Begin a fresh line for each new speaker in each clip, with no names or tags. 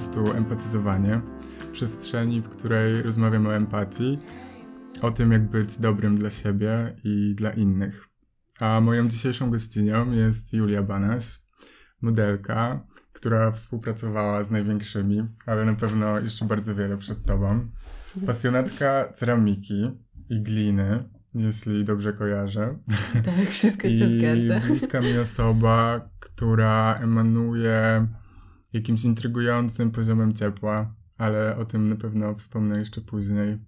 podcastu Empatyzowanie, przestrzeni, w której rozmawiamy o empatii, o tym, jak być dobrym dla siebie i dla innych. A moją dzisiejszą gościnią jest Julia Banaś, modelka, która współpracowała z największymi, ale na pewno jeszcze bardzo wiele przed tobą. Pasjonatka ceramiki i gliny, jeśli dobrze kojarzę.
Tak, wszystko się
I
zgadza.
bliska mi osoba, która emanuje jakimś intrygującym poziomem ciepła, ale o tym na pewno wspomnę jeszcze później.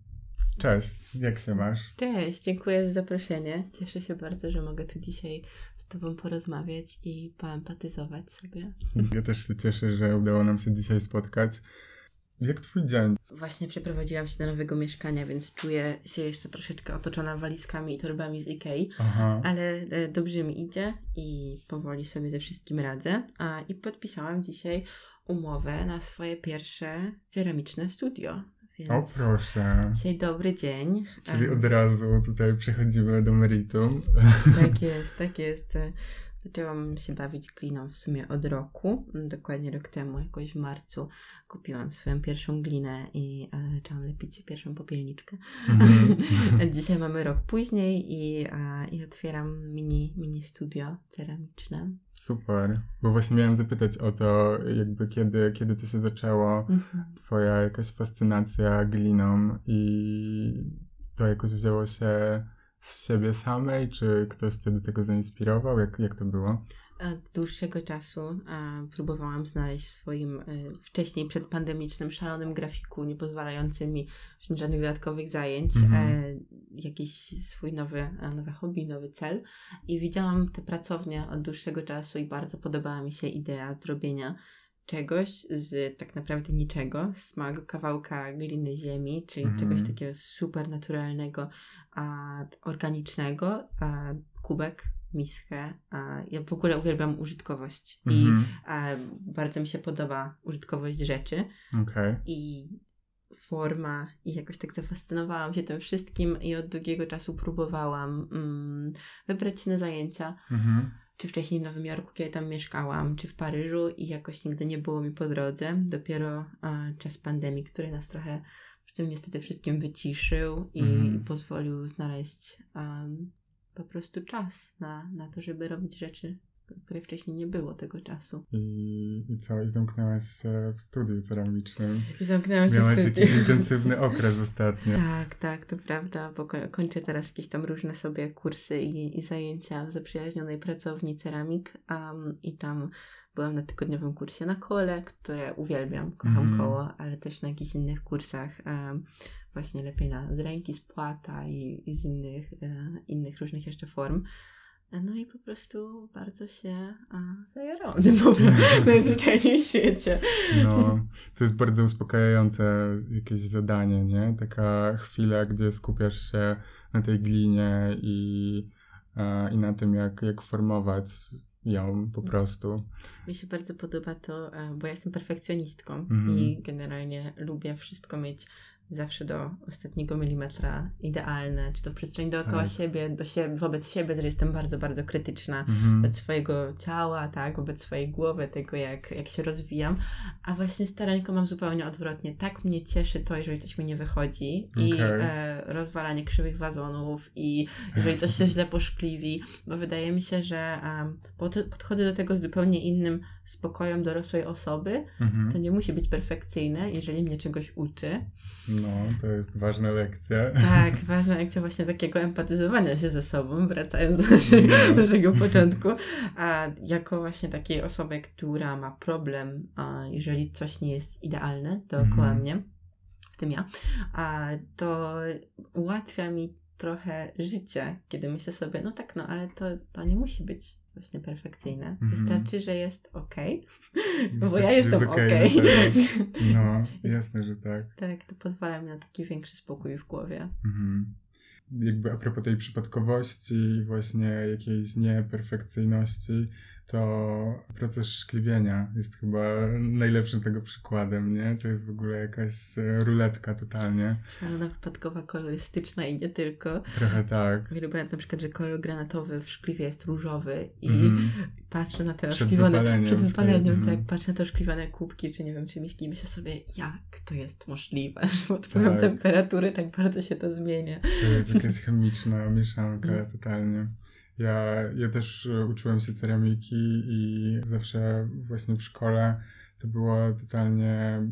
Cześć, jak się masz?
Cześć, dziękuję za zaproszenie. Cieszę się bardzo, że mogę tu dzisiaj z Tobą porozmawiać i poempatyzować sobie.
Ja też się cieszę, że udało nam się dzisiaj spotkać. Jak twój dzień?
Właśnie przeprowadziłam się do nowego mieszkania, więc czuję się jeszcze troszeczkę otoczona walizkami i torbami z Ikei,
Aha.
ale e, dobrze mi idzie i powoli sobie ze wszystkim radzę. A, I podpisałam dzisiaj umowę na swoje pierwsze ceramiczne studio. Więc
O proszę.
dzisiaj dobry dzień.
Czyli od razu tutaj przechodzimy do meritum.
Tak jest, tak jest. Zaczęłam się bawić gliną w sumie od roku. Dokładnie rok temu, jakoś w marcu, kupiłam swoją pierwszą glinę i e, zaczęłam lepić pierwszą popielniczkę.
Mhm.
Dzisiaj mamy rok później i, e, i otwieram mini, mini studio ceramiczne.
Super. Bo właśnie miałem zapytać o to, jakby kiedy, kiedy to się zaczęło,
Mhm.
twoja jakaś fascynacja gliną i to jakoś wzięło się z siebie samej, czy ktoś cię do tego zainspirował? Jak, jak to było?
Od dłuższego czasu e, próbowałam znaleźć w swoim e, wcześniej przedpandemicznym szalonym grafiku, nie pozwalającym mi wziąć żadnych dodatkowych zajęć,
Mhm.
e, jakiś swój nowy, e, nowe hobby, nowy cel. I widziałam te pracownie od dłuższego czasu i bardzo podobała mi się idea zrobienia czegoś z tak naprawdę niczego, z małego kawałka gliny ziemi, czyli
Mhm.
czegoś takiego super naturalnego, a, organicznego, kubek, miskę. Ja w ogóle uwielbiam użytkowość i
Mhm.
bardzo mi się podoba użytkowość rzeczy
Okej.
i forma i jakoś tak zafascynowałam się tym wszystkim i od długiego czasu próbowałam mm, wybrać się na zajęcia,
Mhm.
czy wcześniej w Nowym Jorku, kiedy tam mieszkałam, czy w Paryżu i jakoś nigdy nie było mi po drodze. Dopiero a, czas pandemii, który nas trochę w tym niestety wszystkim wyciszył i
Mhm.
pozwolił znaleźć um, po prostu czas na, na to, żeby robić rzeczy, które wcześniej nie było tego czasu.
I, I co? I zamknęłaś się w studiu ceramicznym.
I zamknęłam się
Miałaś
w
jakiś
studiu.
intensywny okres ostatnio.
Tak, tak, to prawda, bo ko- kończę teraz jakieś tam różne sobie kursy i, i zajęcia w zaprzyjaźnionej pracowni ceramik um, i tam byłam na tygodniowym kursie na kole, które uwielbiam, kocham
Mhm.
koło, ale też na jakichś innych kursach um, właśnie lepiej na, z ręki, z płata i, i z innych, e, innych różnych jeszcze form. No i po prostu bardzo się zajarałam tym najzwyczajniej w świecie.
No, to jest bardzo uspokajające jakieś zadanie, nie? Taka chwila, gdzie skupiasz się na tej glinie i, e, i na tym, jak, jak formować ją po prostu.
Mi się bardzo podoba to, e, bo ja jestem perfekcjonistką
Mhm.
i generalnie lubię wszystko mieć zawsze do ostatniego milimetra idealne, czy to w przestrzeni dookoła
Tak.
siebie, do siebie, wobec siebie, że jestem bardzo, bardzo krytyczna
Mhm.
wobec swojego ciała, tak, wobec swojej głowy, tego jak, jak się rozwijam, a właśnie starańko mam zupełnie odwrotnie. Tak mnie cieszy to, jeżeli coś mi nie wychodzi i
Okej.
e, rozwalanie krzywych wazonów i jeżeli coś się źle poszkliwi, bo wydaje mi się, że em, pod, podchodzę do tego z zupełnie innym spokojem dorosłej osoby.
Mhm.
To nie musi być perfekcyjne, jeżeli mnie czegoś uczy.
No, to jest ważna lekcja.
Tak, ważna lekcja właśnie takiego empatyzowania się ze sobą, wracając do naszego,
No.
naszego początku. A jako właśnie takiej osoby, która ma problem, a jeżeli coś nie jest idealne dookoła
Mhm.
mnie, w tym ja, a to ułatwia mi trochę życie, kiedy myślę sobie, no tak, no ale to, to nie musi być właśnie perfekcyjne.
Mhm.
Wystarczy, że jest ok, bo
Wystarczy,
ja
że
jestem
jest
ok.
na teraz. No, jasne, że tak.
tak, to pozwala mi na taki większy spokój w głowie.
Mhm. Jakby a propos tej przypadkowości i właśnie jakiejś nieperfekcyjności, to proces szkliwienia jest chyba najlepszym tego przykładem, nie? To jest w ogóle jakaś e, ruletka totalnie.
Szalona wypadkowa kolorystyczna i nie tylko.
Trochę tak.
Wielu na przykład, że kolor granatowy w szkliwie jest różowy i
Mhm.
patrzę na te
Przed
oszkliwane...
wypaleniem
Przed wypaleniem,
wtedy,
tak.
mhm.
Patrzę na te oszkliwane kubki, czy nie wiem, czy myślę sobie, jak to jest możliwe, że pod wpływem
Tak.
temperatury tak bardzo się to zmienia.
To jest jakaś chemiczna mieszanka
Mm.
totalnie. Ja, ja też e, uczyłem się ceramiki i zawsze właśnie w szkole to było totalnie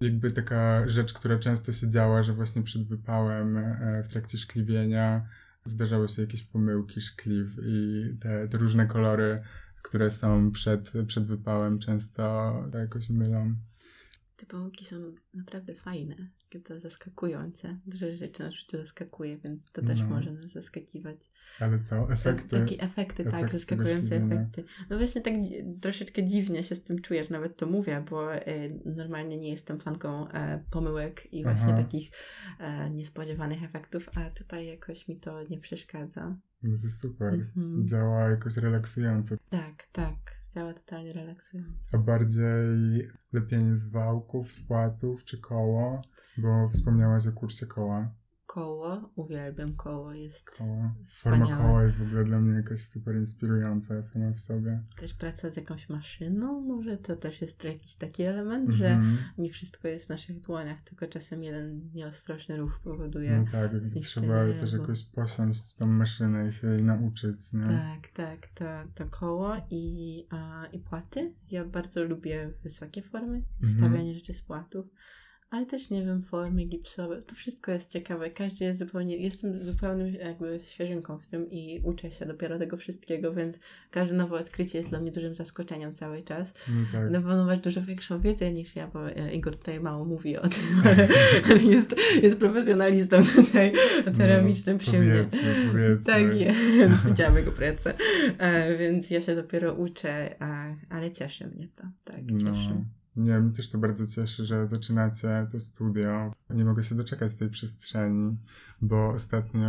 jakby taka rzecz, która często się działa, że właśnie przed wypałem e, w trakcie szkliwienia zdarzały się jakieś pomyłki szkliw i te, te różne kolory, które są przed, przed wypałem często to jakoś mylą.
Te pomyłki są naprawdę fajne, to zaskakują cię. Dużo rzeczy na życiu zaskakuje, więc to też
No.
może nas zaskakiwać.
Ale co? Efekty?
Takie efekty, tak,
efekty
zaskakujące
szkliwienia.
efekty. No właśnie tak troszeczkę dziwnie się z tym czujesz, nawet to mówię, bo e, normalnie nie jestem fanką e, pomyłek i właśnie
Aha.
takich e, niespodziewanych efektów, a tutaj jakoś mi to nie przeszkadza.
No to jest super.
Mhm.
Działa jakoś relaksująco.
Tak, tak, działa totalnie relaksująco.
A bardziej lepienie z wałków, z płatów czy koło? Bo wspomniałaś o kursie koła.
Koło, uwielbiam koło, jest
koło. Forma koła jest w ogóle dla mnie jakaś super inspirująca sama w sobie.
Też praca z jakąś maszyną, może to też jest jakiś taki element, że
Mhm.
nie wszystko jest w naszych dłoniach, tylko czasem jeden nieostrożny ruch powoduje
No tak, trzeba też
albo-
jakoś posiąść tą maszynę i się jej nauczyć, nie?
Tak, tak, to, to koło i, a, i płaty. Ja bardzo lubię wysokie formy,
Mhm.
stawianie rzeczy z płatów, ale też nie wiem, formy gipsowe. To wszystko jest ciekawe. Każdy jest zupełnie, jestem zupełnym jakby świeżynką w tym i uczę się dopiero tego wszystkiego, więc każde nowe odkrycie jest dla mnie dużym zaskoczeniem cały czas.
No tak.
No bo masz dużo większą wiedzę niż ja, bo e, Igor tutaj mało mówi o tym, ale, jest, jest profesjonalistą tutaj ceramicznym przy mnie.
No, powiedzmy, powiedzmy.
Tak jest, widziałam jego pracę. E, więc ja się dopiero uczę, a, ale cieszy mnie to. Tak, cieszy.
No. Nie, mnie też to bardzo cieszy, że zaczynacie to studio. Nie mogę się doczekać tej przestrzeni, bo ostatnio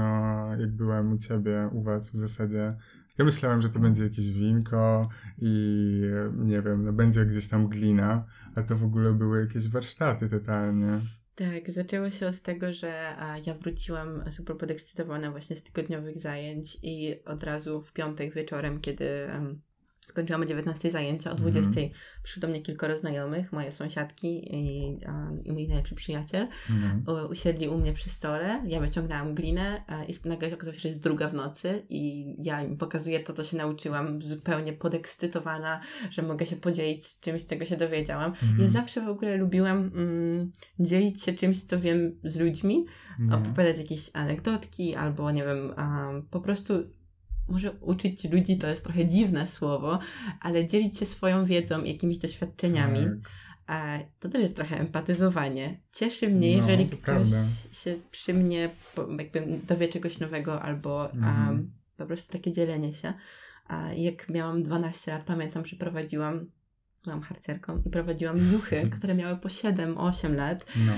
jak byłem u ciebie, u was w zasadzie, ja myślałem, że to będzie jakieś winko i nie wiem, no będzie gdzieś tam glina, a to w ogóle były jakieś warsztaty totalnie.
Tak, zaczęło się od tego, że ja wróciłam super podekscytowana właśnie z tygodniowych zajęć i od razu w piątek wieczorem, kiedy skończyłam o 19 zajęcia, o
Mhm.
20 przyszło do mnie kilkoro znajomych, moje sąsiadki i, a, i mój najlepszy przyjaciel.
No.
U- usiedli u mnie przy stole, ja wyciągnęłam glinę e, i nagle okazało się, że jest druga w nocy i ja im pokazuję to, co się nauczyłam, zupełnie podekscytowana, że mogę się podzielić z czymś, z czego się dowiedziałam.
Mhm.
Ja zawsze w ogóle lubiłam mm, dzielić się czymś, co wiem z ludźmi, opowiadać jakieś anegdotki albo nie wiem, a, po prostu może uczyć ludzi, to jest trochę dziwne słowo, ale dzielić się swoją wiedzą, jakimiś doświadczeniami.
Tak.
A to też jest trochę empatyzowanie. Cieszy mnie,
No,
jeżeli
to
ktoś
prawda.
się przy mnie jakby dowie czegoś nowego albo
Mhm.
um, po prostu takie dzielenie się. A jak miałam 12 lat, pamiętam, że prowadziłam, byłam harcerką i prowadziłam juchy, które miały po 7-8 lat.
No.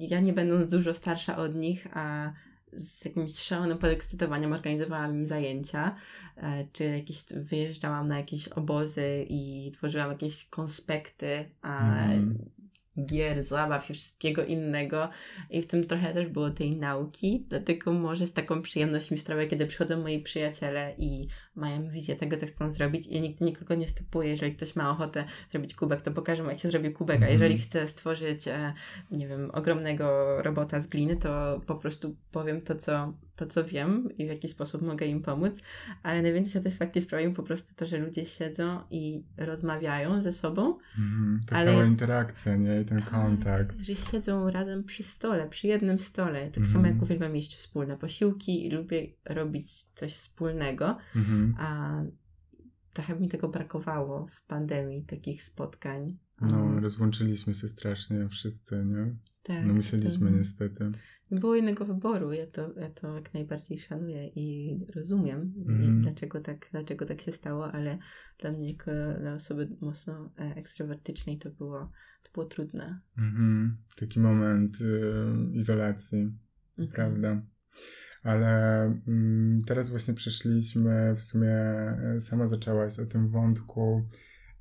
Ja nie będąc dużo starsza od nich, a z jakimś szalonym podekscytowaniem organizowałam im zajęcia, e, czy jakieś wyjeżdżałam na jakieś obozy i tworzyłam jakieś konspekty, a
Mhm.
gier, zabaw i wszystkiego innego. I w tym trochę też było tej nauki, dlatego może z taką przyjemnością mi sprawia, kiedy przychodzą moi przyjaciele i mają wizję tego, co chcą zrobić i ja nigdy nikogo nie stopuję. Jeżeli ktoś ma ochotę zrobić kubek, to pokażę mu, jak się zrobi kubek, a
Mhm.
jeżeli chce stworzyć, e, nie wiem, ogromnego robota z gliny, to po prostu powiem to, co, to, co wiem i w jaki sposób mogę im pomóc. Ale najwięcej satysfakcji sprawia mi po prostu to, że ludzie siedzą i rozmawiają ze sobą,
Mhm. Ta
Ale-
cała interakcja, nie? I ten kontakt.
że siedzą razem przy stole, przy jednym stole. Tak
Mhm.
samo jak uwielbiam jeść wspólne posiłki i lubię robić coś wspólnego,
Mhm.
a trochę mi tego brakowało w pandemii, takich spotkań.
No,
Um,
rozłączyliśmy się strasznie wszyscy, nie?
tak,
No musieliśmy niestety.
Nie było innego wyboru. Ja to, ja to jak najbardziej szanuję i rozumiem,
Mhm.
i dlaczego, tak, dlaczego tak się stało, ale dla mnie, jako dla osoby mocno e, ekstrawertycznej, to było, to było trudne.
Mhm. Taki moment y, izolacji,
Mhm.
prawda? Ale mm, teraz właśnie przyszliśmy, w sumie e, sama zaczęłaś o tym wątku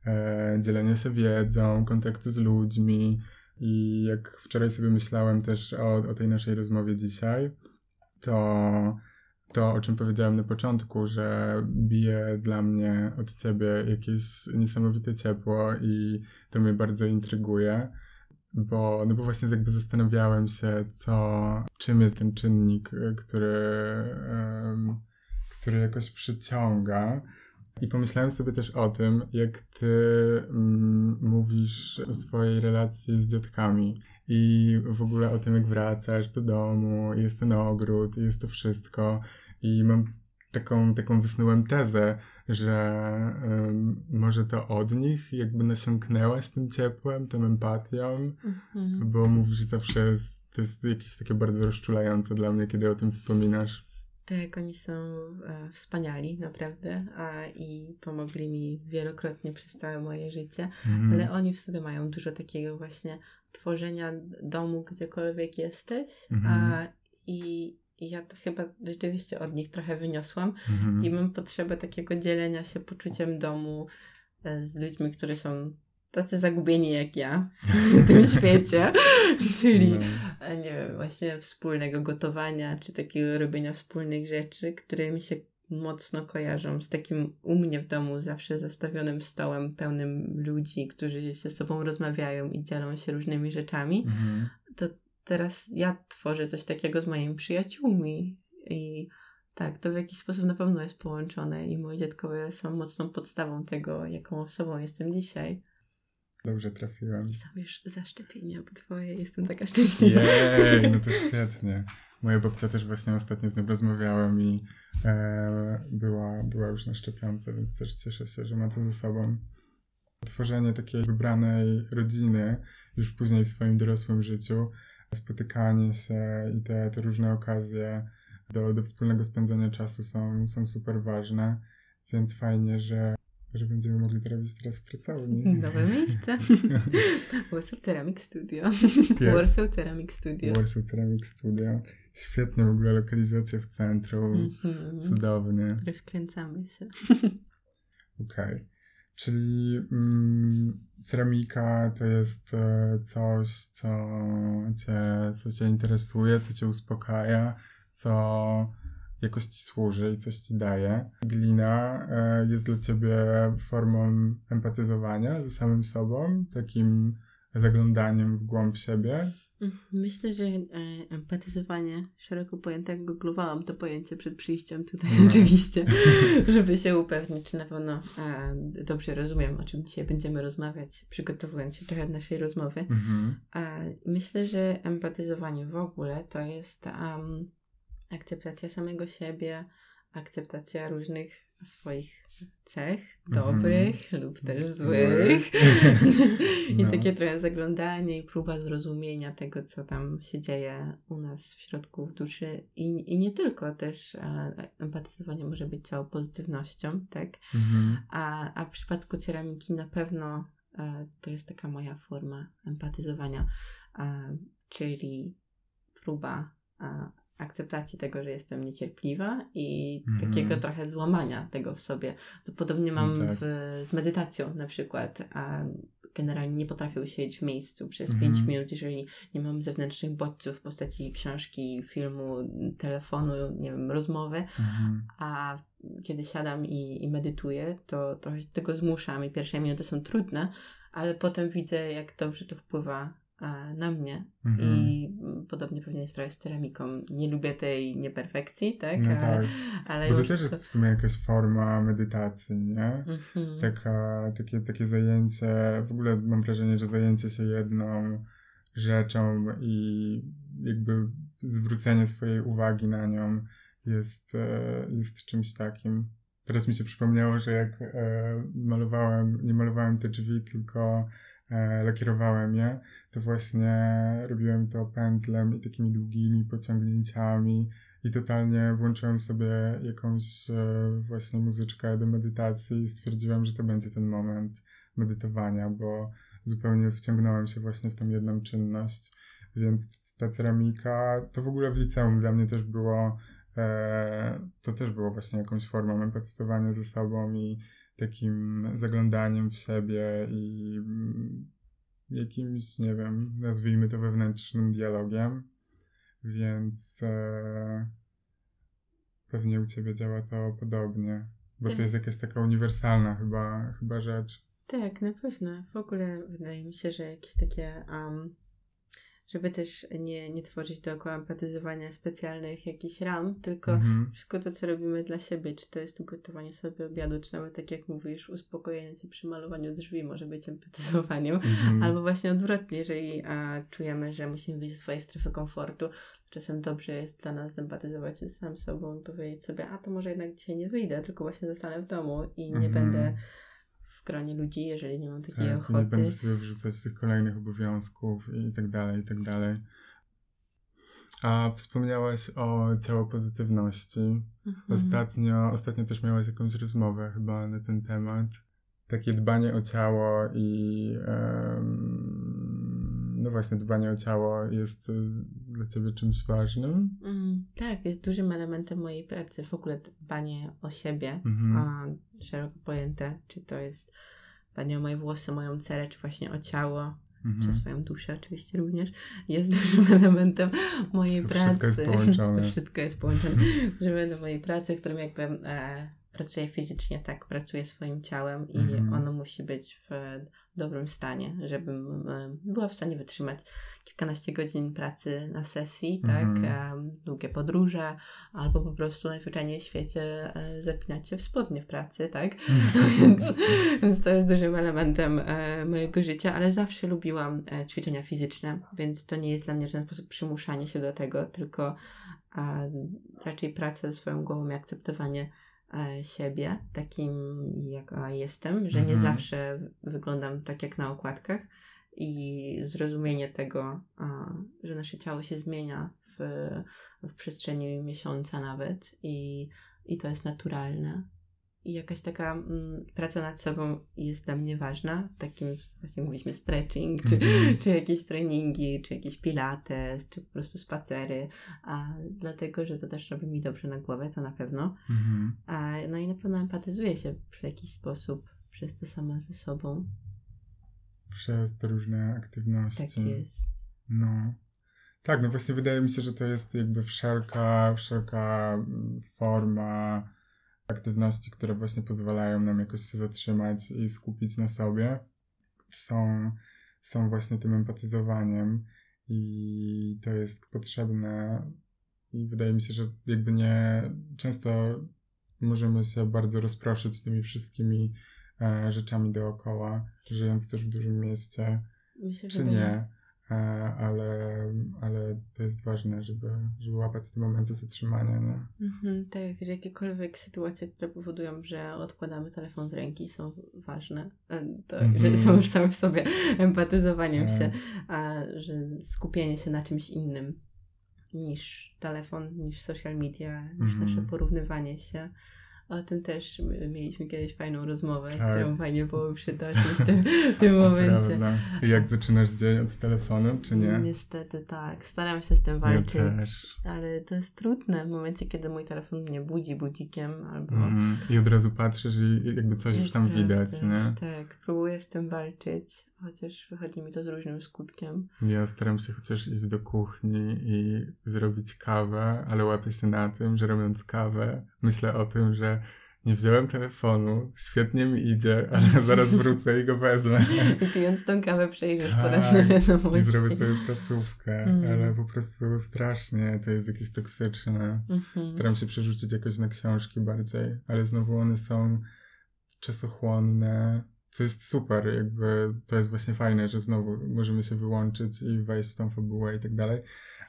e, dzielenia się wiedzą, kontaktu z ludźmi i jak wczoraj sobie myślałem też o, o tej naszej rozmowie dzisiaj, to to, o czym powiedziałem na początku, że bije dla mnie od ciebie jakieś niesamowite ciepło i to mnie bardzo intryguje, bo, no bo właśnie jakby zastanawiałem się, co, czym jest ten czynnik, który, um, który jakoś przyciąga. I pomyślałem sobie też o tym, jak ty mm, mówisz o swojej relacji z dziadkami i w ogóle o tym, jak wracasz do domu, jest ten ogród, jest to wszystko. I mam taką, taką wysnułem tezę, że może to od nich jakby nasiąknęłaś tym ciepłem, tą empatią, mhm. bo mówisz zawsze, to jest jakieś takie bardzo rozczulające dla mnie, kiedy o tym wspominasz.
Tak, oni są e, wspaniali, naprawdę, a, i pomogli mi wielokrotnie przez całe moje życie, mm. ale oni w sobie mają dużo takiego właśnie tworzenia domu gdziekolwiek jesteś, mm. a, mhm. i, i ja to chyba rzeczywiście od nich trochę wyniosłam mm. i mam potrzebę takiego dzielenia się poczuciem domu e, z ludźmi, którzy są tacy zagubieni jak ja w tym świecie, czyli no. nie wiem, właśnie wspólnego gotowania, czy takiego robienia wspólnych rzeczy, które mi się mocno kojarzą z takim u mnie w domu zawsze zastawionym stołem pełnym ludzi, którzy ze sobą rozmawiają i dzielą się różnymi rzeczami, mhm. to teraz ja tworzę coś takiego z moimi przyjaciółmi i tak, to w jakiś sposób na pewno jest połączone i moi dziadkowie są mocną podstawą tego, jaką osobą jestem dzisiaj.
Dobrze trafiłem.
I są już zaszczepienia obydwoje. Jestem taka szczęśliwa.
Jej, no to świetnie. Moja babcia też właśnie ostatnio z nią rozmawiałem i e, była, była już na szczepionce, więc też cieszę się, że ma to ze sobą. Tworzenie takiej wybranej rodziny już później w swoim dorosłym życiu, spotykanie się i te, te różne okazje do, do wspólnego spędzania czasu są, są super ważne, więc fajnie, że że będziemy mogli to robić teraz w pracowni.
Nowe miejsce. Warsaw Ceramic Studio. Yeah. Warsaw Ceramic Studio.
Warsaw Ceramic Studio. Świetnie w ogóle lokalizacja w centrum. Mm -hmm. Cudownie.
Rozkręcamy się.
Okej. Okay. Czyli mm, ceramika to jest e, coś, co cię, co cię interesuje, co cię uspokaja, co jakoś ci służy i coś ci daje. Glina e, jest dla ciebie formą empatyzowania ze samym sobą, takim zaglądaniem w głąb siebie.
Myślę, że e, empatyzowanie, szeroko pojęte, jak googlowałam to pojęcie przed przyjściem tutaj no. oczywiście, żeby się upewnić, czy na pewno e, dobrze rozumiem, o czym dzisiaj będziemy rozmawiać, przygotowując się trochę do naszej rozmowy. Mhm. E, myślę, że empatyzowanie w ogóle to jest um, akceptacja samego siebie, akceptacja różnych swoich cech, dobrych mm. lub też złych. I no. takie trochę zaglądanie i próba zrozumienia tego, co tam się dzieje u nas w środku w duszy. I, i nie tylko też e, empatyzowanie może być całą pozytywnością, tak? Mm. A, a w przypadku ceramiki na pewno e, to jest taka moja forma empatyzowania, e, czyli próba akceptacji tego, że jestem niecierpliwa i mm. takiego trochę złamania tego w sobie. To podobnie mam tak. w, z medytacją na przykład, a generalnie nie potrafię siedzieć w miejscu przez mm. 5 minut, jeżeli nie mam zewnętrznych bodźców w postaci książki, filmu, telefonu, nie wiem, rozmowy, mm. a kiedy siadam i, i medytuję, to trochę tego zmuszam i pierwsze minuty są trudne, ale potem widzę, jak dobrze to wpływa na mnie mhm. i podobnie pewnie jest trochę z ceramiką. Nie lubię tej nieperfekcji, tak?
No ale, tak. ale Bo to też jest w sumie jakaś forma medytacji, nie? Mhm. Taka, takie, takie zajęcie, w ogóle mam wrażenie, że zajęcie się jedną rzeczą i jakby zwrócenie swojej uwagi na nią jest, e, jest czymś takim. Teraz mi się przypomniało, że jak e, malowałem, nie malowałem te drzwi, tylko e, lakierowałem je, to właśnie robiłem to pędzlem i takimi długimi pociągnięciami i totalnie włączyłem sobie jakąś e, właśnie muzyczkę do medytacji i stwierdziłem, że to będzie ten moment medytowania, bo zupełnie wciągnąłem się właśnie w tą jedną czynność, więc ta ceramika, to w ogóle w liceum dla mnie też było e, to też było właśnie jakąś formą empatyzowania ze sobą i takim zaglądaniem w siebie i jakimś, nie wiem, nazwijmy to wewnętrznym dialogiem. Więc e, pewnie u ciebie działa to podobnie. Bo
Tak.
to jest jakaś taka uniwersalna chyba, chyba rzecz.
Tak, na pewno. W ogóle wydaje mi się, że jakieś takie, um, żeby też nie, nie tworzyć dookoła empatyzowania specjalnych jakichś ram, tylko
Mhm.
wszystko to, co robimy dla siebie, czy to jest ugotowanie sobie obiadu, czy nawet tak jak mówisz, uspokojenie się przy malowaniu drzwi może być empatyzowaniem,
Mhm.
albo właśnie odwrotnie, jeżeli a, czujemy, że musimy wyjść ze swojej strefy komfortu, czasem dobrze jest dla nas zempatyzować się sam sobą i powiedzieć sobie, a to może jednak dzisiaj nie wyjdę, tylko właśnie zostanę w domu i nie
Mhm.
będę gronie ludzi, jeżeli nie mam takiej
Tak, i nie
ochoty.
będę sobie wrzucać tych kolejnych obowiązków i tak dalej, i tak dalej. A wspomniałaś o ciało pozytywności.
Mhm.
Ostatnio, ostatnio też miałaś jakąś rozmowę chyba na ten temat. Takie dbanie o ciało i em, no właśnie, dbanie o ciało jest y, dla ciebie czymś ważnym.
Mm, tak, jest dużym elementem mojej pracy. W ogóle dbanie o siebie,
Mhm.
a, szeroko pojęte, czy to jest dbanie o moje włosy, moją cerę, czy właśnie o ciało, czy
Mhm.
swoją duszę oczywiście również, jest dużym elementem mojej
To
pracy.
wszystko jest połączone.
To wszystko jest połączone. Dużym elementem mojej pracy, w którym jakby e, pracuję fizycznie, tak, pracuję swoim ciałem i
Mhm.
ono musi być w dobrym stanie, żebym e, była w stanie wytrzymać kilkanaście godzin pracy na sesji, tak,
Mhm.
długie podróże, albo po prostu najzwyczajniej w świecie e, zapinać się w spodnie w pracy, tak, więc, więc to jest dużym elementem e, mojego życia, ale zawsze lubiłam ćwiczenia fizyczne, więc to nie jest dla mnie w żaden sposób przymuszanie się do tego, tylko raczej praca ze swoją głową i akceptowanie siebie takim, jaka jestem, że nie
Mhm.
zawsze wyglądam tak jak na okładkach i zrozumienie tego, e, że nasze ciało się zmienia w, w przestrzeni miesiąca nawet i, i to jest naturalne. I jakaś taka mm, praca nad sobą jest dla mnie ważna. Takim, właśnie mówiliśmy, stretching, czy,
Mhm.
czy jakieś treningi, czy jakieś pilates, czy po prostu spacery. A dlatego, że to też robi mi dobrze na głowę, to na pewno.
Mhm.
A, no i na pewno empatyzuję się w jakiś sposób przez to sama ze sobą.
Przez te różne aktywności.
Tak jest.
No. Tak, no właśnie wydaje mi się, że to jest jakby wszelka, wszelka mm, forma aktywności, które właśnie pozwalają nam jakoś się zatrzymać i skupić na sobie, są, są właśnie tym empatyzowaniem i to jest potrzebne. I wydaje mi się, że jakby nie często możemy się bardzo rozproszyć tymi wszystkimi e, rzeczami dookoła, żyjąc też w dużym mieście,
Mi się
czy nie, ale, ale to jest ważne, żeby, żeby łapać te momenty zatrzymania, nie?
Mhm, tak, że jakiekolwiek sytuacje, które powodują, że odkładamy telefon z ręki są ważne. E, To,
Mhm.
Że są już same w sobie empatyzowaniem
Tak.
się, a że skupienie się na czymś innym niż telefon, niż social media, niż
Mhm.
nasze porównywanie się. O tym też my- mieliśmy kiedyś fajną rozmowę,
Tak.
którą fajnie było przytoczyć w tym, w tym momencie.
Prawda. I jak zaczynasz dzień od telefonu, czy nie?
Niestety tak. Staram się z tym walczyć,
też.
ale to jest trudne w momencie, kiedy mój telefon mnie budzi budzikiem albo
Mhm. I od razu patrzysz i jakby coś już tam widać,
sprawdzasz.
nie?
Tak, próbuję z tym walczyć, chociaż wychodzi mi to z różnym skutkiem.
Ja staram się chociaż iść do kuchni i zrobić kawę, ale łapię się na tym, że robiąc kawę, myślę o tym, że nie wziąłem telefonu, świetnie mi idzie, ale zaraz wrócę i go wezmę.
I pijąc tą kawę przejrzysz
Tak,
poranne
I
wiadomości.
zrobię sobie prasówkę,
Mm.
ale po prostu strasznie to jest jakieś toksyczne.
Mhm.
Staram się przerzucić jakoś na książki bardziej, ale znowu one są czasochłonne, co jest super, jakby to jest właśnie fajne, że znowu możemy się wyłączyć i wejść w tą fabułę i tak dalej,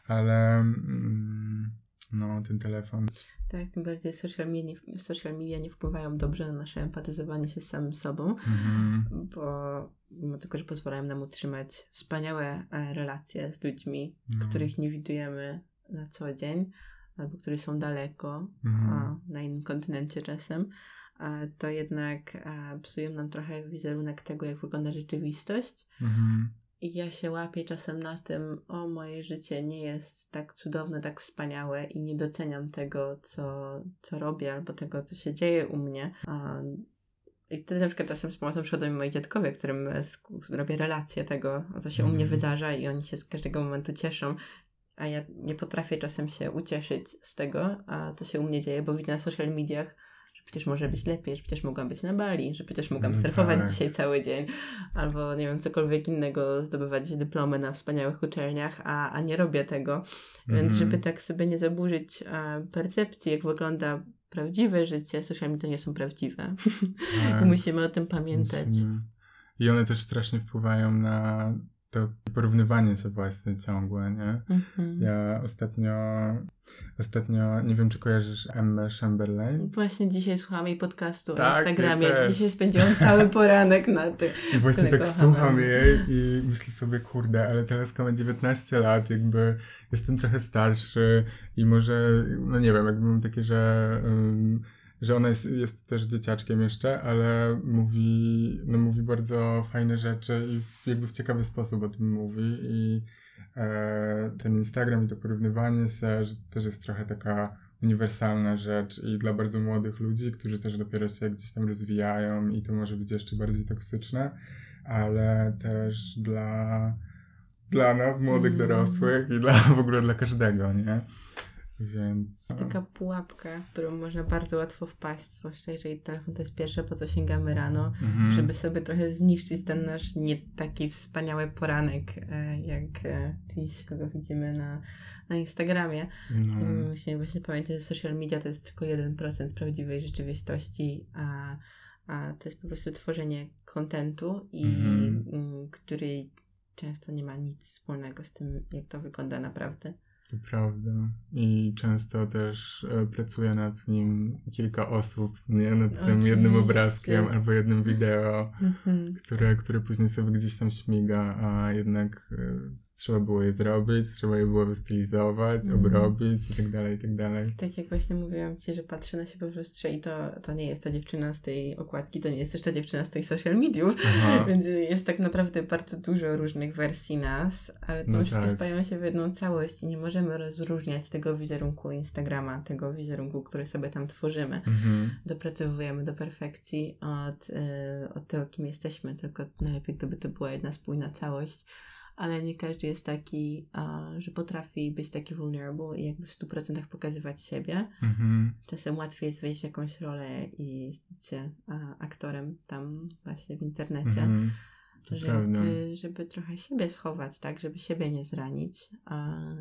ale mm, no, ten telefon.
Tak, tym bardziej social media, social media nie wpływają dobrze na nasze empatyzowanie się z samym sobą,
Mhm.
bo mimo tego, że pozwalają nam utrzymać wspaniałe e, relacje z ludźmi,
No.
których nie widujemy na co dzień, albo którzy są daleko,
Mhm.
a, na innym kontynencie czasem, to jednak psują nam trochę wizerunek tego, jak wygląda rzeczywistość.
Mhm.
ja się łapię czasem na tym, o moje życie nie jest tak cudowne, tak wspaniałe i nie doceniam tego, co, co robię albo tego, co się dzieje u mnie. I wtedy na przykład czasem z pomocą przychodzą mi moi dziadkowie, którym robię relację tego, co się u mnie mhm. wydarza i oni się z każdego momentu cieszą. A ja nie potrafię czasem się ucieszyć z tego, a co się u mnie dzieje, bo widzę na social mediach, przecież może być lepiej, że przecież mogłam być na Bali, że przecież mogłam mm, surfować tak. dzisiaj cały dzień, albo nie wiem, cokolwiek innego, zdobywać dyplomy na wspaniałych uczelniach, a, a nie robię tego. Więc mhm. żeby tak sobie nie zaburzyć a, percepcji, jak wygląda prawdziwe życie, social media nie są prawdziwe. Tak. Musimy o tym pamiętać. Musimy.
I one też strasznie wpływają na to porównywanie się własne ciągłe, nie? Mhm. Ja ostatnio, ostatnio, nie wiem czy kojarzysz Emmę Chamberlain?
Właśnie dzisiaj słucham jej podcastu tak, o Instagramie. Ja dzisiaj spędziłam cały poranek na tym.
I właśnie tak słucham jej i myślę sobie, kurde, ale teraz ma 19 lat, jakby jestem trochę starszy i może, no nie wiem, jakby mam takie, że... Um, że ona jest, jest też dzieciaczkiem jeszcze, ale mówi, no mówi bardzo fajne rzeczy i w, jakby w ciekawy sposób o tym mówi i e, ten Instagram i to porównywanie się, że też jest trochę taka uniwersalna rzecz i dla bardzo młodych ludzi, którzy też dopiero się gdzieś tam rozwijają i to może być jeszcze bardziej toksyczne, ale też dla, dla nas, młodych mm. dorosłych i dla w ogóle dla każdego, nie? Więc.
Taka pułapka, w którą można bardzo łatwo wpaść, zwłaszcza jeżeli telefon to jest pierwsze, po co sięgamy rano, mhm. żeby sobie trochę zniszczyć ten nasz nie taki wspaniały poranek, e, jak e, czyś, kogo widzimy na, na Instagramie. No. Musimy właśnie pamiętać, że social media to jest tylko 1% prawdziwej rzeczywistości, a, a to jest po prostu tworzenie kontentu, i mhm. który często nie ma nic wspólnego z tym, jak to wygląda naprawdę.
To prawda. I często też e, pracuje nad nim kilka osób, nie? Nad Oczywiście. tym jednym obrazkiem albo jednym wideo, mhm. które, które później sobie gdzieś tam śmiga, a jednak e, trzeba było je zrobić, trzeba je było wystylizować, mm. obrobić i tak dalej, i tak dalej.
Tak jak właśnie mówiłam Ci, że patrzę na siebie w lustrze i to, to nie jest ta dziewczyna z tej okładki, to nie jest też ta dziewczyna z tej social mediów, więc jest tak naprawdę bardzo dużo różnych wersji nas, ale no wszystkie tak. się w jedną całość i nie możemy rozróżniać tego wizerunku Instagrama, tego wizerunku, który sobie tam tworzymy. Mhm. Dopracowujemy do perfekcji od, yy, od tego, kim jesteśmy, tylko najlepiej gdyby to była jedna spójna całość ale nie każdy jest taki, że potrafi być taki vulnerable i jakby w 100% pokazywać siebie. Mm-hmm. Czasem łatwiej jest wejść w jakąś rolę i stać się aktorem tam właśnie w internecie. Mm-hmm. Żeby, żeby trochę siebie schować, tak, żeby siebie nie zranić,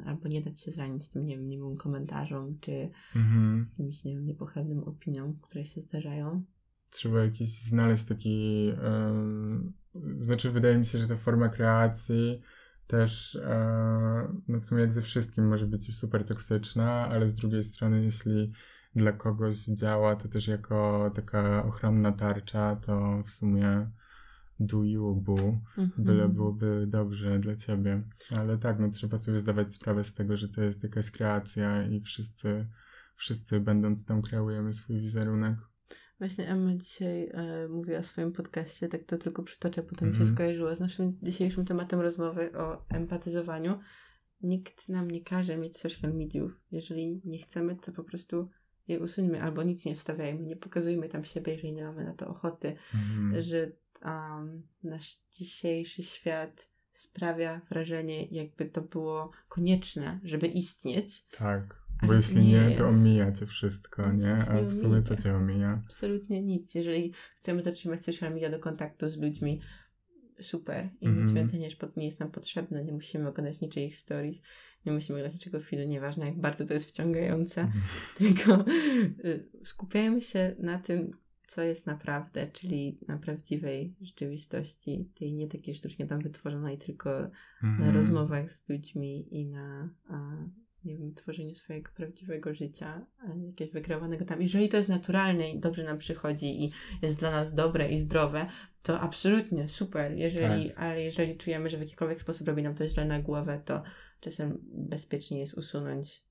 albo nie dać się zranić tym, nie wiem, niemym komentarzom, czy mm-hmm. jakimś, nie wiem, niepochlebnym opiniom, które się zdarzają.
Trzeba jakiś znaleźć taki znaczy, wydaje mi się, że ta forma kreacji też, e, no w sumie jak ze wszystkim może być super toksyczna, ale z drugiej strony, jeśli dla kogoś działa to też jako taka ochronna tarcza, to w sumie do you, boo, mhm. byle byłoby dobrze dla ciebie. Ale tak, no trzeba sobie zdawać sprawę z tego, że to jest jakaś kreacja i wszyscy, wszyscy będąc tam kreujemy swój wizerunek.
Właśnie Emma dzisiaj e, mówiła w swoim podcaście, tak to tylko przytoczę, potem mm -hmm. się mhm. skojarzyło z naszym dzisiejszym tematem rozmowy o empatyzowaniu. Nikt nam nie każe mieć social mediów. Jeżeli nie chcemy, to po prostu je usuńmy albo nic nie wstawiajmy, nie pokazujmy tam siebie, jeżeli nie mamy na to ochoty. Mm -hmm. Że um, nasz dzisiejszy świat sprawia wrażenie, jakby to było konieczne, żeby istnieć.
Tak bo jeśli nie, nie to omija cię wszystko, nie? A w sumie co cię omija?
Absolutnie nic. Jeżeli chcemy zatrzymać social media do kontaktu z ludźmi, super. I mm -hmm. nic więcej niż pod, nie jest nam potrzebne. Nie musimy oglądać niczyich stories, nie musimy oglądać niczego filmu, nieważne jak bardzo to jest wciągające. Mm -hmm. Tylko y, skupiajmy się na tym, co jest naprawdę, czyli na prawdziwej rzeczywistości, tej nie takiej sztucznie tam wytworzonej, tylko mm -hmm. na mhm. rozmowach z ludźmi i na a, nie wiem, tworzeniu swojego prawdziwego życia, jakiegoś wykreowanego tam. Jeżeli to jest naturalne i dobrze nam przychodzi i jest dla nas dobre i zdrowe, to absolutnie super. Jeżeli, tak. Ale jeżeli czujemy, że w jakikolwiek sposób robi nam to źle na głowę, to czasem bezpiecznie jest usunąć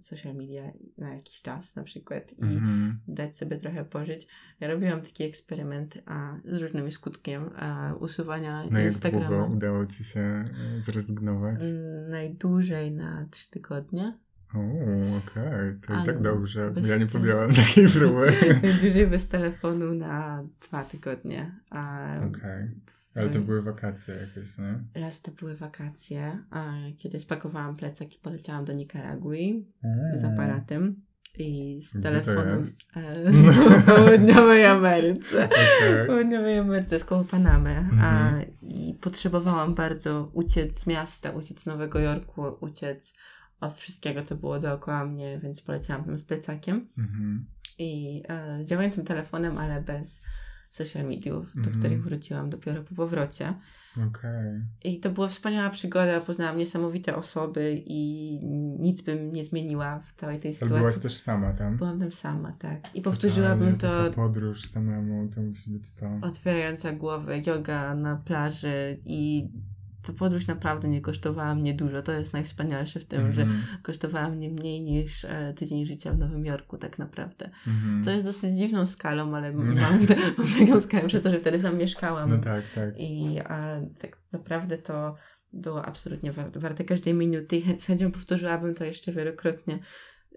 social media na jakiś czas na przykład i
Mhm.
dać sobie trochę pożyć. Ja robiłam taki eksperyment a, z różnym skutkiem a, usuwania
No jak
Instagrama.
długo udało ci się e, zrezygnować?
Mm, Najdłużej na trzy tygodnie.
O, okej, to i tak dobrze, bo
bez
ja nie podjęłam takiej próby.
Najdłużej bez telefonu na dwa tygodnie. A
Okej, ale to były wakacje jakieś, nie?
Raz to były wakacje, kiedy spakowałam plecak i poleciałam do Nikaragui z
Mm.
aparatem i z telefonem e, w południowej Ameryce. W południowej Ameryce, z koło Panamy. A,
Mhm.
I potrzebowałam bardzo uciec z miasta, uciec z Nowego Jorku, uciec od wszystkiego, co było dookoła mnie, więc poleciałam tam z plecakiem
Mhm.
i e, z działającym telefonem, ale bez social mediów, do
Mhm.
których wróciłam dopiero po powrocie.
Okej.
I to była wspaniała przygoda, poznałam niesamowite osoby i nic bym nie zmieniła w całej tej
Ale
sytuacji.
byłaś też sama tam?
Byłam tam sama, tak. I powtórzyłabym
Totalnie,
to
podróż samemu, to musi być to.
otwierająca głowę, yoga na plaży i ta podróż naprawdę nie kosztowała mnie dużo. To jest najwspanialsze w tym, że
Mhm.
kosztowała mnie mniej niż e, tydzień życia w Nowym Jorku tak naprawdę.
Mhm.
To jest dosyć dziwną skalą, ale
Mhm.
mam, mam taką skalę przez to, że wtedy tam mieszkałam.
No tak, tak.
I a, tak naprawdę to było absolutnie war- warte każdej minuty i z chęcią powtórzyłabym to jeszcze wielokrotnie.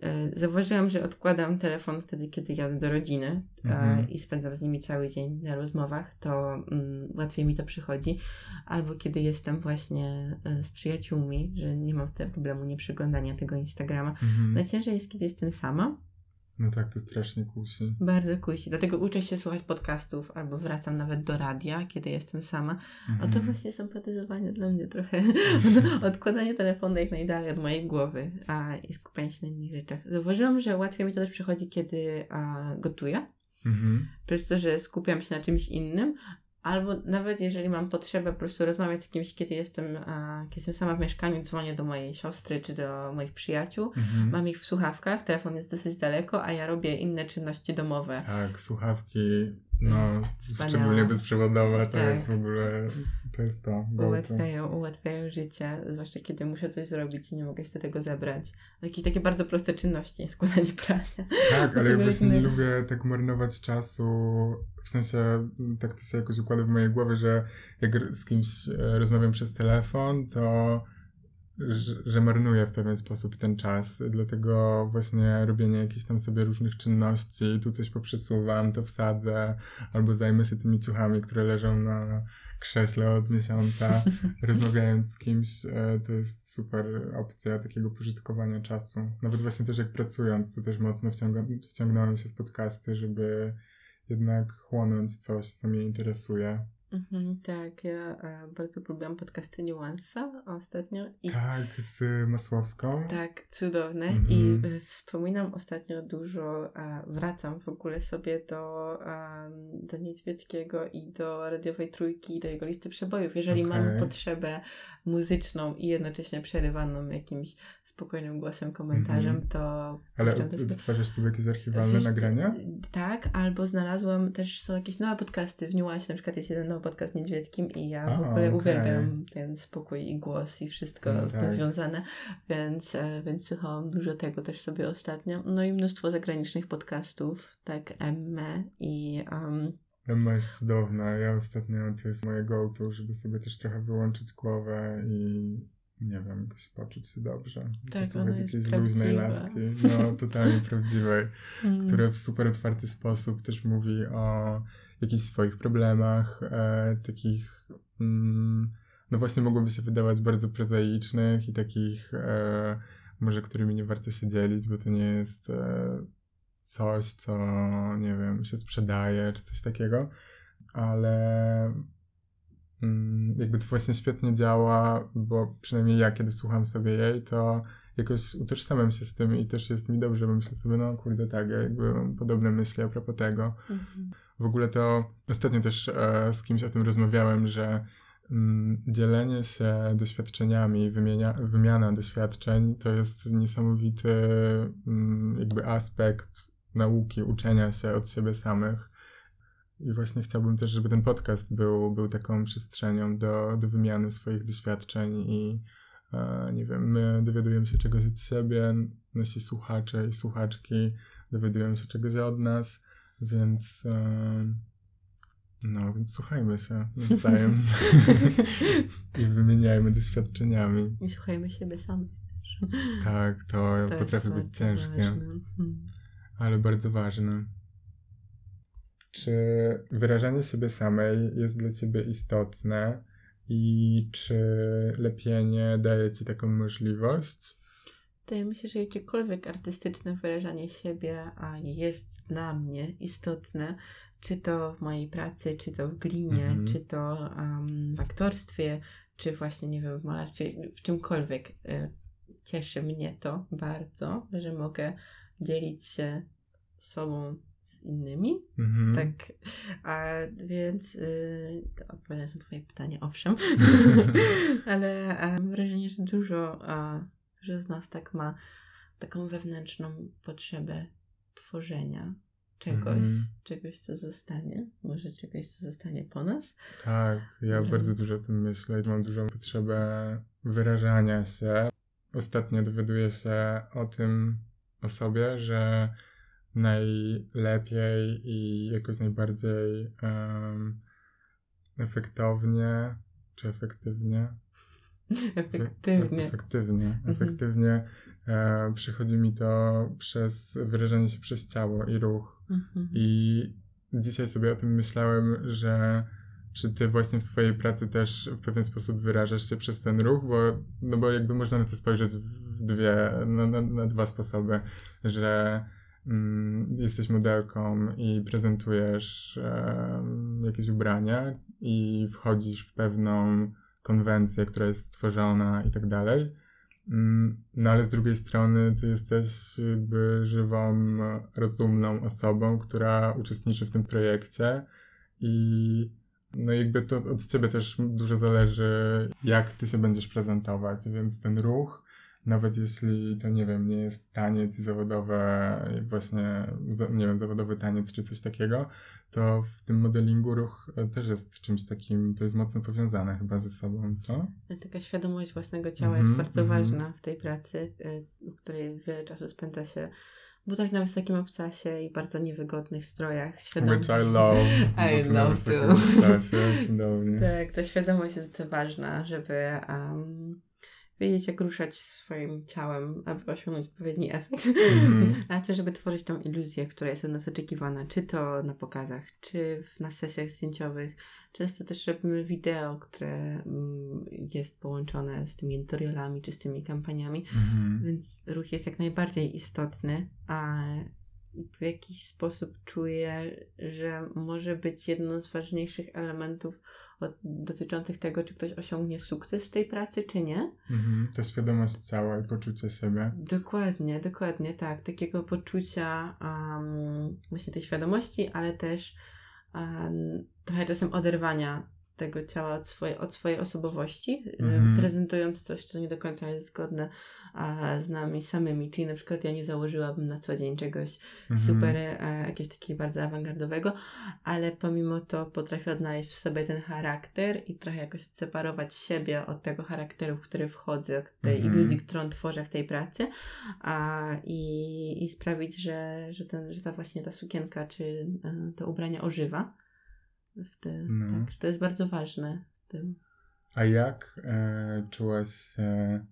E, Zauważyłam, że odkładam telefon wtedy, kiedy jadę do rodziny e,
Mhm.
i spędzam z nimi cały dzień na rozmowach, to mm, łatwiej mi to przychodzi. Albo kiedy jestem właśnie e, z przyjaciółmi, że nie mam wtedy problemu nie przeglądania tego Instagrama.
Mhm.
Najciężej jest, kiedy jestem sama.
No tak, to strasznie kusi.
Bardzo kusi. Dlatego uczę się słuchać podcastów albo wracam nawet do radia, kiedy jestem sama. A to
Mhm.
właśnie sympatyzowanie dla mnie trochę. Odkładanie telefonu jak najdalej od mojej głowy a, i skupianie się na innych rzeczach. Zauważyłam, że łatwiej mi to też przychodzi, kiedy a, gotuję.
Mhm.
Przez to, że skupiam się na czymś innym. Albo nawet jeżeli mam potrzebę po prostu rozmawiać z kimś, kiedy jestem, a, kiedy jestem sama w mieszkaniu, dzwonię do mojej siostry czy do moich przyjaciół.
Mhm.
Mam ich w słuchawkach, telefon jest dosyć daleko, a ja robię inne czynności domowe.
Tak, słuchawki, no,
Wspaniałe.
szczególnie bezprzewodowe, to
Tak.
jest w ogóle, to jest to. go to.
Ułatwiają, ułatwiają życie, zwłaszcza kiedy muszę coś zrobić i nie mogę się do tego zebrać. Jakieś takie bardzo proste czynności, składanie prania.
Tak, ale ja właśnie nie lubię tak marnować czasu. W sensie, tak to się jakoś układa w mojej głowie, że jak z kimś e, rozmawiam przez telefon, to że, że marnuję w pewien sposób ten czas. Dlatego właśnie robienie jakichś tam sobie różnych czynności, tu coś poprzesuwam, to wsadzę, albo zajmę się tymi ciuchami, które leżą na krześle od miesiąca. Rozmawiając z kimś, e, to jest super opcja takiego pożytkowania czasu. Nawet właśnie też jak pracując, to też mocno wciąga- wciągnąłem się w podcasty, żeby jednak chłonąć coś, co mnie interesuje.
Mhm, tak, ja e, bardzo lubiłam podcasty Nuansa ostatnio i
Tak, z Masłowską.
tak, cudowne
Mhm.
i e, wspominam ostatnio dużo, a wracam w ogóle sobie do, em, do Niedźwieckiego i do Radiowej Trójki, do jego listy przebojów. Jeżeli mam
Okej.
potrzebę muzyczną i jednocześnie przerywaną jakimś spokojnym głosem, komentarzem,
Mhm.
to
Ale
puszczam to sobie.
odtwarzasz sobie jakieś archiwalne
Wiesz
nagrania?
Tak, albo znalazłam też, są jakieś nowe podcasty w Nuansie, na przykład jest jeden nowy podcast niedźwieckim i ja w ogóle
okej.
uwielbiam ten spokój i głos i wszystko
No
z tym
tak.
związane, więc, e, więc słuchałam dużo tego też sobie ostatnio. No i mnóstwo zagranicznych podcastów, tak, Emme i um,
Emma jest cudowna. Ja ostatnio to jest moje go-to, żeby sobie też trochę wyłączyć głowę i nie wiem, jakoś poczuć się dobrze.
Tak,
Posłuchać jakiejś luźnej laski. No, totalnie prawdziwej.
mm,
które w super otwarty sposób też mówi o jakichś swoich problemach, e, takich, mm, no właśnie mogłoby się wydawać bardzo prozaicznych i takich, e, może którymi nie warto się dzielić, bo to nie jest e, coś, co, nie wiem, się sprzedaje, czy coś takiego, ale mm, jakby to właśnie świetnie działa, bo przynajmniej ja, kiedy słucham sobie jej, to jakoś utożsamiam się z tym i też jest mi dobrze, bo myślę sobie, no kurde, tak, ja jakby mam podobne myśli a propos tego.
mhm.
W ogóle to ostatnio też e, z kimś o tym rozmawiałem, że mm, dzielenie się doświadczeniami, wymienia, wymiana doświadczeń to jest niesamowity mm, jakby aspekt nauki, uczenia się od siebie samych. I właśnie chciałbym też, żeby ten podcast był, był taką przestrzenią do, do wymiany swoich doświadczeń i e, nie wiem, my dowiadujemy się czegoś od siebie, nasi słuchacze i słuchaczki dowiadują się czegoś od nas, więc e, no, więc słuchajmy się nawzajem i wymieniajmy doświadczeniami.
I słuchajmy siebie sami.
Tak, to, to potrafi być ciężkie, hmm. ale bardzo ważne. Czy wyrażanie siebie samej jest dla ciebie istotne i czy lepienie daje ci taką możliwość?
To ja myślę, że jakiekolwiek artystyczne wyrażanie siebie a jest dla mnie istotne, czy to w mojej pracy, czy to w glinie, mm -hmm. czy to um, w aktorstwie, czy właśnie, nie wiem, w malarstwie, w czymkolwiek. Y, cieszy mnie to bardzo, że mogę dzielić się sobą z innymi. Mm -hmm. Tak, a więc yy, odpowiadając na Twoje pytanie, owszem, ale mam wrażenie, że dużo, a, że z nas tak ma taką wewnętrzną potrzebę tworzenia czegoś, mm. czegoś, co zostanie, może czegoś, co zostanie po nas.
Tak, ja że... bardzo dużo o tym myślę i mam dużą potrzebę wyrażania się. Ostatnio dowiaduję się o tym o sobie, że najlepiej i jakoś najbardziej um, efektownie, czy efektywnie?
Efektywnie.
Efektywnie. Mhm. Efektywnie e, przychodzi mi to przez wyrażanie się przez ciało i ruch. Mhm. I dzisiaj sobie o tym myślałem, że czy ty właśnie w swojej pracy też w pewien sposób wyrażasz się przez ten ruch, bo, no bo jakby można na to spojrzeć w dwie, na, na, na dwa sposoby, że mm, jesteś modelką i prezentujesz e, jakieś ubrania i wchodzisz w pewną konwencję, która jest stworzona i tak dalej. Mm, no ale z drugiej strony ty jesteś jakby żywą, rozumną osobą, która uczestniczy w tym projekcie i no jakby to od ciebie też dużo zależy, jak ty się będziesz prezentować, więc ten ruch nawet jeśli to nie wiem, nie jest taniec zawodowe, właśnie, nie wiem, zawodowy taniec czy coś takiego, to w tym modelingu ruch e, też jest czymś takim, to jest mocno powiązane chyba ze sobą, co?
Taka świadomość własnego ciała mm -hmm, jest bardzo mm -hmm. ważna w tej pracy, w której wiele czasu spędza się w butach na wysokim obcasie i bardzo niewygodnych strojach.
Świadom... Which I love.
I love too.
Obcasie, cudownie.
tak, ta świadomość jest ważna, żeby um, wiedzieć, jak ruszać swoim ciałem, aby osiągnąć odpowiedni efekt, mm. a też, żeby tworzyć tą iluzję, która jest od nas oczekiwana, czy to na pokazach, czy na sesjach zdjęciowych. Często też robimy wideo, które mm, jest połączone z tymi tutorialami, czy z tymi kampaniami, mm. więc ruch jest jak najbardziej istotny, a w jakiś sposób czuję, że może być jedną z ważniejszych elementów dotyczących tego, czy ktoś osiągnie sukces w tej pracy, czy nie.
Mhm, to świadomość ciała i poczucie siebie.
Dokładnie, dokładnie, tak. Takiego poczucia um, właśnie tej świadomości, ale też um, trochę czasem oderwania tego ciała od swojej, od swojej osobowości, mm. prezentując coś, co nie do końca jest zgodne a, z nami samymi. Czyli na przykład ja nie założyłabym na co dzień czegoś mm. super, e, jakiegoś takiego bardzo awangardowego, ale pomimo to potrafię odnaleźć w sobie ten charakter i trochę jakoś odseparować siebie od tego charakteru, w który wchodzę, od tej mm. iluzji, którą tworzę w tej pracy a, i, i sprawić, że, że, ten, że ta właśnie ta sukienka czy e, to ubranie ożywa w no. tak, to jest bardzo ważne w tym.
A jak e, czułaś się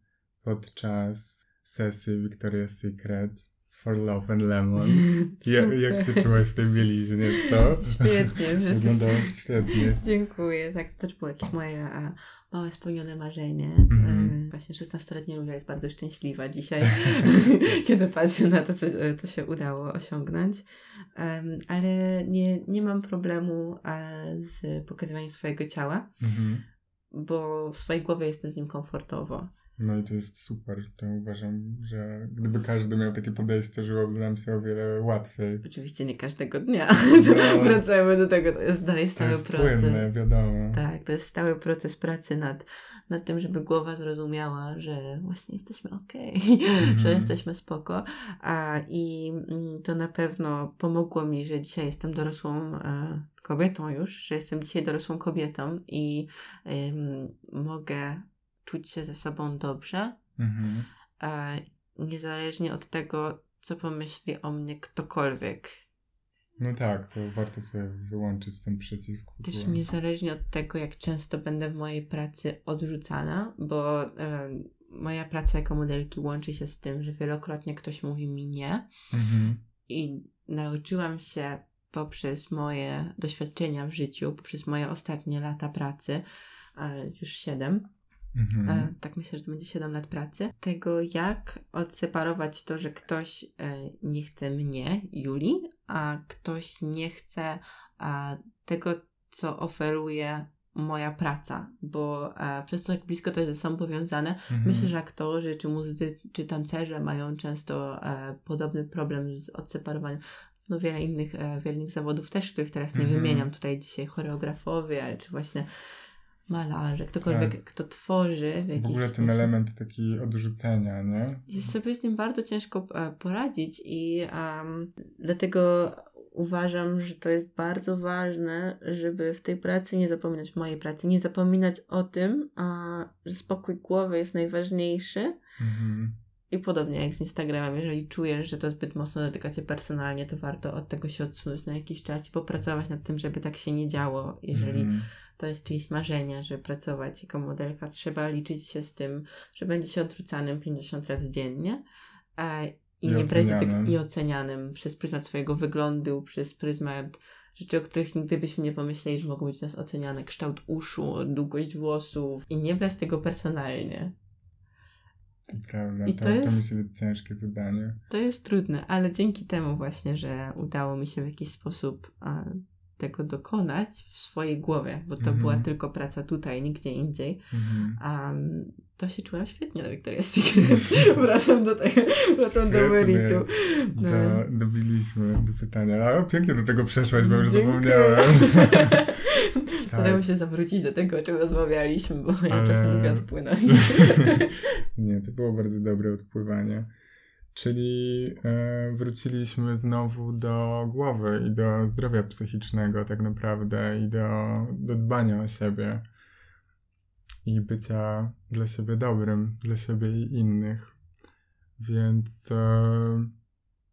podczas sesji Victoria's Secret for Love and Lemon? Ja, jak się czułaś w tej bieliznie, co?
Świetnie.
Wyglądałaś świetnie.
Dziękuję. Tak, to też było jakieś moje a, małe spełnione marzenie. Mm-hmm. E, właśnie 16-letnia Lulia jest bardzo szczęśliwa dzisiaj, kiedy patrzę na to, co, co się udało osiągnąć. Um, ale nie, nie mam problemu z pokazywaniem swojego ciała, mm-hmm. bo w swojej głowie jestem z nim komfortowo.
No i to jest super. To uważam, że gdyby każdy miał takie podejście, żyłoby nam się o wiele łatwiej.
Oczywiście nie każdego dnia no, wracamy do tego. To jest dalej stały to jest proces.
Płynne, wiadomo.
Tak, to jest stały proces pracy nad, nad tym, żeby głowa zrozumiała, że właśnie jesteśmy okej, okay, mm. że jesteśmy spoko. A, I mm, to na pewno pomogło mi, że dzisiaj jestem dorosłą e, kobietą już, że jestem dzisiaj dorosłą kobietą i mogę czuć się ze sobą dobrze,
Mhm.
e, niezależnie od tego, co pomyśli o mnie ktokolwiek.
No tak, to warto sobie wyłączyć ten przycisk.
Też niezależnie od tego, jak często będę w mojej pracy odrzucana, bo e, moja praca jako modelki łączy się z tym, że wielokrotnie ktoś mówi mi nie
Mhm.
i nauczyłam się poprzez moje doświadczenia w życiu, poprzez moje ostatnie lata pracy, e, już siedem,
Mhm.
e, tak myślę, że to będzie 7 lat pracy, tego jak odseparować to, że ktoś e, nie chce mnie, Julii, a ktoś nie chce a, tego, co oferuje moja praca, bo e, przez to, jak blisko to jest ze sobą powiązane,
Mhm.
myślę, że aktorzy, czy muzycy, czy tancerze mają często e, podobny problem z odseparowaniem. No wiele innych, e, wiele innych zawodów też, których teraz nie
Mhm.
wymieniam tutaj dzisiaj, choreografowie, czy właśnie malarze, ktokolwiek,
Tak.
kto tworzy w
W
jakiś
ogóle ten
sposób.
element taki odrzucenia, nie?
Jest sobie z tym bardzo ciężko e, poradzić i em, dlatego uważam, że to jest bardzo ważne, żeby w tej pracy nie zapominać, w mojej pracy, nie zapominać o tym, a, że spokój głowy jest najważniejszy
Mhm.
I podobnie jak z Instagramem, jeżeli czujesz, że to zbyt mocno dotyka Cię personalnie, to warto od tego się odsunąć na jakiś czas i popracować nad tym, żeby tak się nie działo, jeżeli
Mhm.
to jest czyjeś marzenie, że pracować jako modelka, trzeba liczyć się z tym, że będzie się odrzucanym 50 razy dziennie e, i,
I
nie
ocenianym.
i ocenianym przez pryzmat swojego wyglądu, przez pryzmat rzeczy, o których nigdy byśmy nie pomyśleli, że mogą być nas oceniane, kształt uszu, długość włosów i nie brać tego personalnie.
To prawda,
I
to,
to
to,
jest-
musi być ciężkie zadanie.
To jest trudne, ale dzięki temu właśnie, że udało mi się w jakiś sposób e, tego dokonać w swojej głowie, bo to
Mhm.
była tylko praca tutaj, nigdzie indziej,
Mhm.
Um, to się czułam świetnie na Victoria's Secret. wracam do tego, wracam do meritu. No.
Do, dobiliśmy do pytania. A pięknie do tego przeszłaś, bo już
Dziękuję.
zapomniałem.
Staramy się zawrócić do tego, o czym rozmawialiśmy, bo ja
Ale-
czasem lubię odpłynąć.
Nie, to było bardzo dobre odpływanie. Czyli e, wróciliśmy znowu do głowy i do zdrowia psychicznego tak naprawdę i do, do dbania o siebie i bycia dla siebie dobrym, dla siebie i innych. Więc e,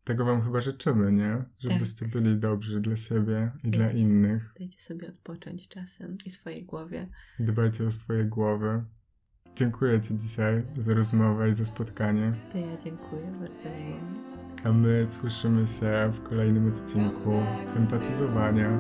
tego wam chyba życzymy, nie? Żebyście byli dobrzy dla siebie i dla
Dajcie-
innych.
Dajcie sobie odpocząć czasem i swojej głowie.
Dbajcie o swoje głowy. Dziękuję Ci dzisiaj za rozmowę i za spotkanie.
To ja dziękuję, bardzo miło.
A my słyszymy się w kolejnym odcinku empatyzowania.